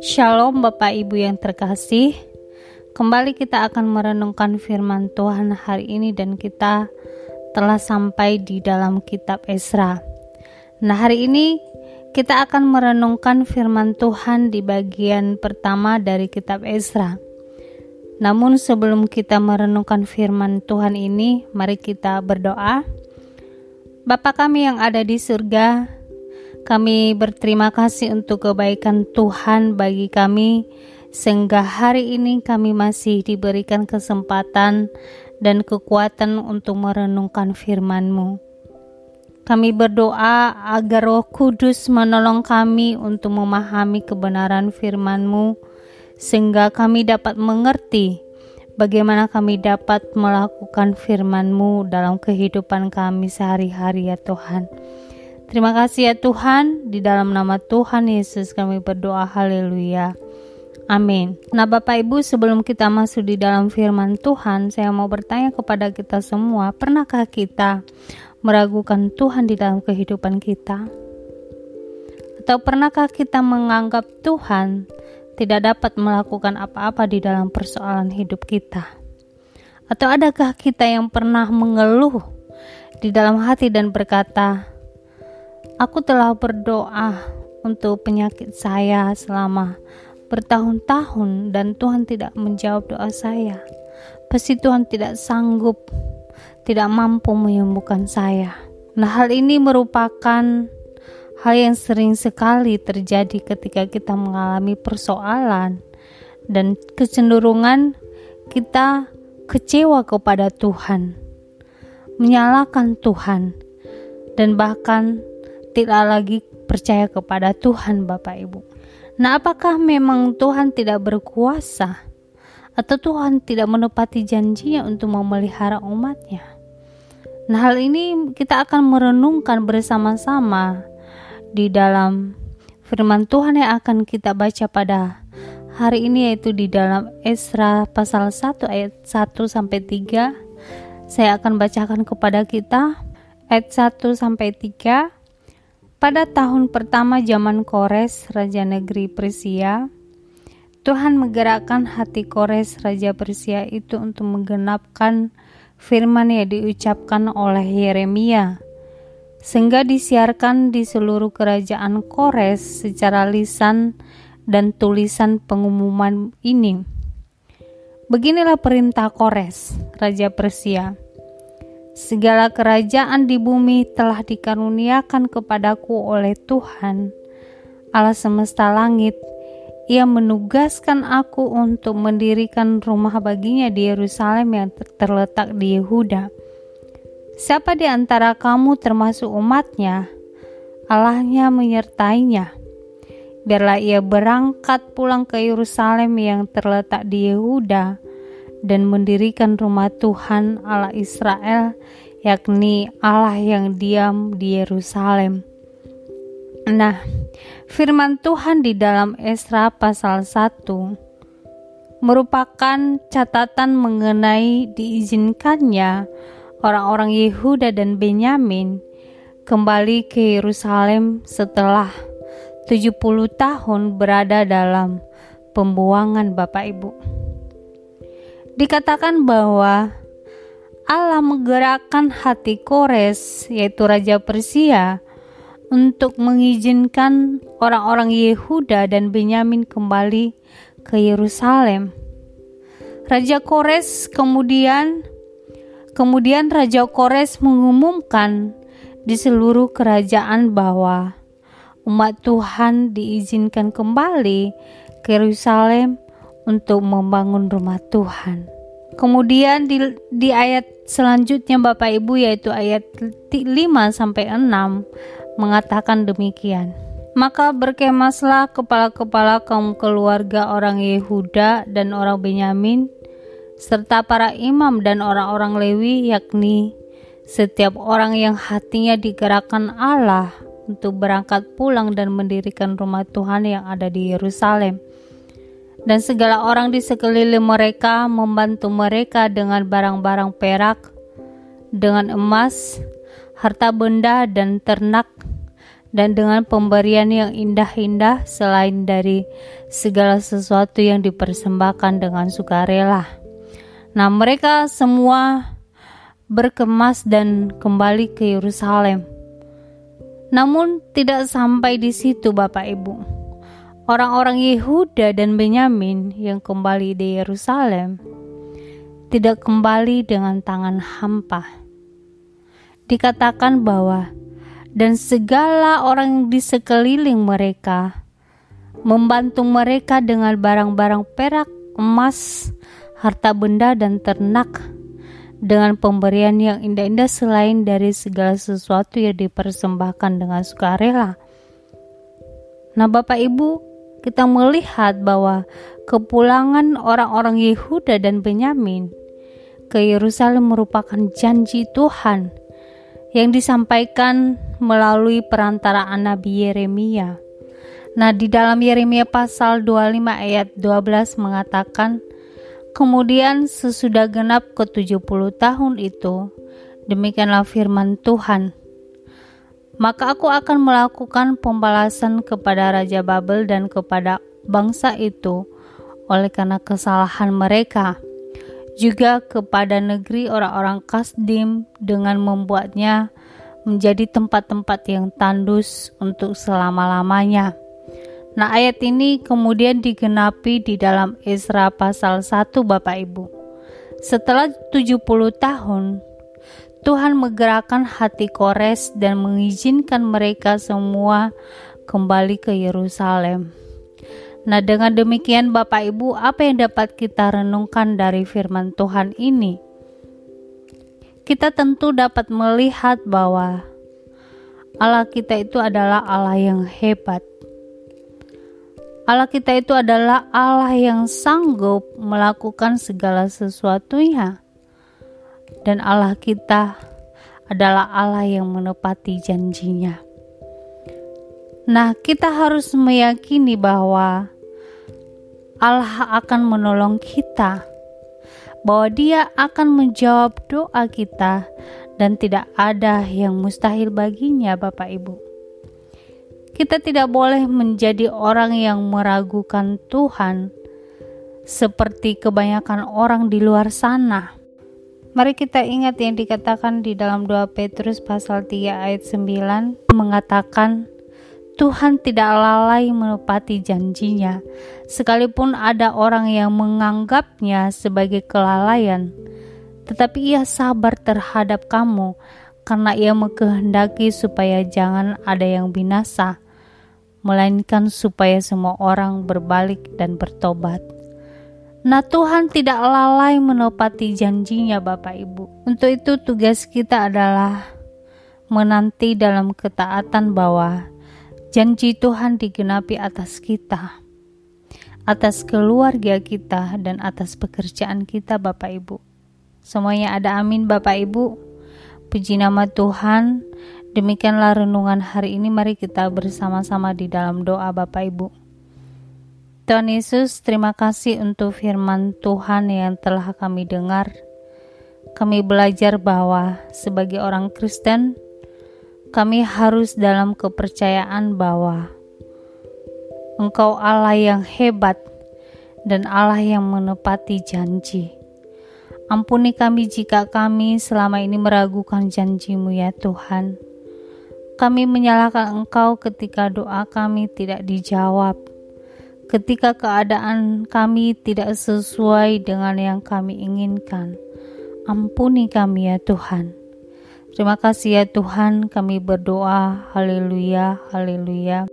Shalom Bapak Ibu yang terkasih. Kembali kita akan merenungkan firman Tuhan hari ini dan kita telah sampai di dalam kitab Esra Nah hari ini kita akan merenungkan firman Tuhan di bagian pertama dari kitab Esra Namun sebelum kita merenungkan firman Tuhan ini Mari kita berdoa. Bapa kami yang ada di surga, kami berterima kasih untuk kebaikan Tuhan bagi kami, sehingga hari ini kami masih diberikan kesempatan dan kekuatan untuk merenungkan firman-Mu. Kami berdoa agar Roh Kudus menolong kami untuk memahami kebenaran firman-Mu, sehingga kami dapat mengerti bagaimana kami dapat melakukan firman-Mu dalam kehidupan kami sehari-hari ya Tuhan. Terima kasih ya Tuhan, di dalam nama Tuhan Yesus kami berdoa haleluya. Amin. Nah Bapak Ibu sebelum kita masuk di dalam firman Tuhan, saya mau bertanya kepada kita semua, pernahkah kita meragukan Tuhan di dalam kehidupan kita? Atau pernahkah kita menganggap Tuhan tidak dapat melakukan apa-apa di dalam persoalan hidup kita? Atau adakah kita yang pernah mengeluh di dalam hati dan berkata, Aku telah berdoa untuk penyakit saya selama bertahun-tahun dan Tuhan tidak menjawab doa saya. Pasti Tuhan tidak sanggup, tidak mampu menyembuhkan saya. Nah, hal ini merupakan hal yang sering sekali terjadi ketika kita mengalami persoalan dan kecenderungan kita kecewa kepada Tuhan, menyalahkan Tuhan, dan bahkan tidak lagi percaya kepada Tuhan Bapak Ibu. Nah, apakah memang Tuhan tidak berkuasa atau Tuhan tidak menepati janjinya untuk memelihara umatnya? Nah, hal ini kita akan merenungkan bersama-sama di dalam firman Tuhan yang akan kita baca pada hari ini yaitu di dalam Esra pasal 1 ayat 1 sampai 3. Saya akan bacakan kepada kita ayat 1 sampai 3 pada tahun pertama zaman Kores, Raja Negeri Persia, Tuhan menggerakkan hati Kores, Raja Persia itu untuk menggenapkan firman yang diucapkan oleh Yeremia, sehingga disiarkan di seluruh kerajaan Kores secara lisan dan tulisan pengumuman ini. Beginilah perintah Kores, Raja Persia Segala kerajaan di bumi telah dikaruniakan kepadaku oleh Tuhan, Allah semesta langit. Ia menugaskan aku untuk mendirikan rumah baginya di Yerusalem yang terletak di Yehuda. Siapa di antara kamu termasuk umatnya, Allahnya menyertainya. Biarlah ia berangkat pulang ke Yerusalem yang terletak di Yehuda, dan mendirikan rumah Tuhan Allah Israel, yakni Allah yang diam di Yerusalem. Nah, firman Tuhan di dalam Esra pasal 1 merupakan catatan mengenai diizinkannya orang-orang Yehuda dan Benyamin kembali ke Yerusalem setelah 70 tahun berada dalam pembuangan Bapak Ibu dikatakan bahwa Allah menggerakkan hati Kores, yaitu Raja Persia, untuk mengizinkan orang-orang Yehuda dan Benyamin kembali ke Yerusalem. Raja Kores kemudian kemudian Raja Kores mengumumkan di seluruh kerajaan bahwa umat Tuhan diizinkan kembali ke Yerusalem untuk membangun rumah Tuhan. Kemudian di, di ayat selanjutnya Bapak Ibu yaitu ayat 5 sampai 6 mengatakan demikian. Maka berkemaslah kepala-kepala kaum keluarga orang Yehuda dan orang Benyamin serta para imam dan orang-orang Lewi yakni setiap orang yang hatinya digerakkan Allah untuk berangkat pulang dan mendirikan rumah Tuhan yang ada di Yerusalem dan segala orang di sekeliling mereka membantu mereka dengan barang-barang perak, dengan emas, harta benda, dan ternak, dan dengan pemberian yang indah-indah selain dari segala sesuatu yang dipersembahkan dengan sukarela. Nah, mereka semua berkemas dan kembali ke Yerusalem. Namun tidak sampai di situ Bapak Ibu. Orang-orang Yehuda dan Benyamin yang kembali di Yerusalem tidak kembali dengan tangan hampa. Dikatakan bahwa dan segala orang di sekeliling mereka membantu mereka dengan barang-barang perak, emas, harta benda dan ternak dengan pemberian yang indah-indah selain dari segala sesuatu yang dipersembahkan dengan sukarela. Nah, Bapak Ibu, kita melihat bahwa kepulangan orang-orang Yehuda dan Benyamin ke Yerusalem merupakan janji Tuhan yang disampaikan melalui perantaraan Nabi Yeremia. Nah, di dalam Yeremia pasal 25 ayat 12 mengatakan, Kemudian sesudah genap ke 70 tahun itu, demikianlah firman Tuhan. Maka aku akan melakukan pembalasan kepada Raja Babel dan kepada bangsa itu oleh karena kesalahan mereka juga kepada negeri orang-orang Kasdim dengan membuatnya menjadi tempat-tempat yang tandus untuk selama-lamanya. Nah, ayat ini kemudian digenapi di dalam Isra pasal 1 Bapak Ibu. Setelah 70 tahun, Tuhan menggerakkan hati Kores dan mengizinkan mereka semua kembali ke Yerusalem. Nah, dengan demikian, Bapak Ibu, apa yang dapat kita renungkan dari firman Tuhan ini? Kita tentu dapat melihat bahwa Allah kita itu adalah Allah yang hebat. Allah kita itu adalah Allah yang sanggup melakukan segala sesuatunya. Dan Allah kita adalah Allah yang menepati janjinya. Nah, kita harus meyakini bahwa Allah akan menolong kita, bahwa Dia akan menjawab doa kita, dan tidak ada yang mustahil baginya, Bapak Ibu. Kita tidak boleh menjadi orang yang meragukan Tuhan, seperti kebanyakan orang di luar sana. Mari kita ingat yang dikatakan di dalam 2 Petrus pasal 3 ayat 9 mengatakan Tuhan tidak lalai menepati janjinya, sekalipun ada orang yang menganggapnya sebagai kelalaian. Tetapi ia sabar terhadap kamu, karena ia mengkehendaki supaya jangan ada yang binasa, melainkan supaya semua orang berbalik dan bertobat. Nah Tuhan tidak lalai menepati janjinya Bapak Ibu. Untuk itu tugas kita adalah menanti dalam ketaatan bahwa Janji Tuhan digenapi atas kita, atas keluarga kita, dan atas pekerjaan kita, Bapak Ibu. Semuanya ada amin, Bapak Ibu. Puji nama Tuhan. Demikianlah renungan hari ini. Mari kita bersama-sama di dalam doa, Bapak Ibu. Tuhan Yesus, terima kasih untuk firman Tuhan yang telah kami dengar. Kami belajar bahwa sebagai orang Kristen, kami harus dalam kepercayaan bahwa Engkau Allah yang hebat dan Allah yang menepati janji. Ampuni kami jika kami selama ini meragukan janjimu ya Tuhan. Kami menyalahkan Engkau ketika doa kami tidak dijawab, ketika keadaan kami tidak sesuai dengan yang kami inginkan. Ampuni kami ya Tuhan. Terima kasih ya Tuhan, kami berdoa. Haleluya, haleluya.